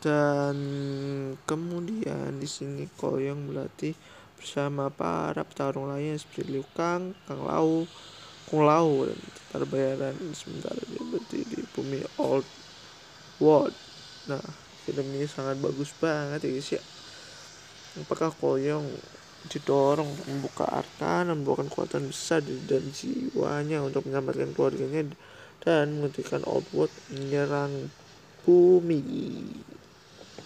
dan kemudian di sini Koyong melatih bersama para petarung lainnya seperti Liu Kang, Kang lau Kung lau dan tentara bayaran sementara dia berdiri di bumi Old World. Nah, film ini sangat bagus banget ya guys ya. Apakah Koyong didorong untuk membuka arkan dan membawakan kekuatan besar dan jiwanya untuk menyelamatkan keluarganya dan menghentikan Old World menyerang bumi.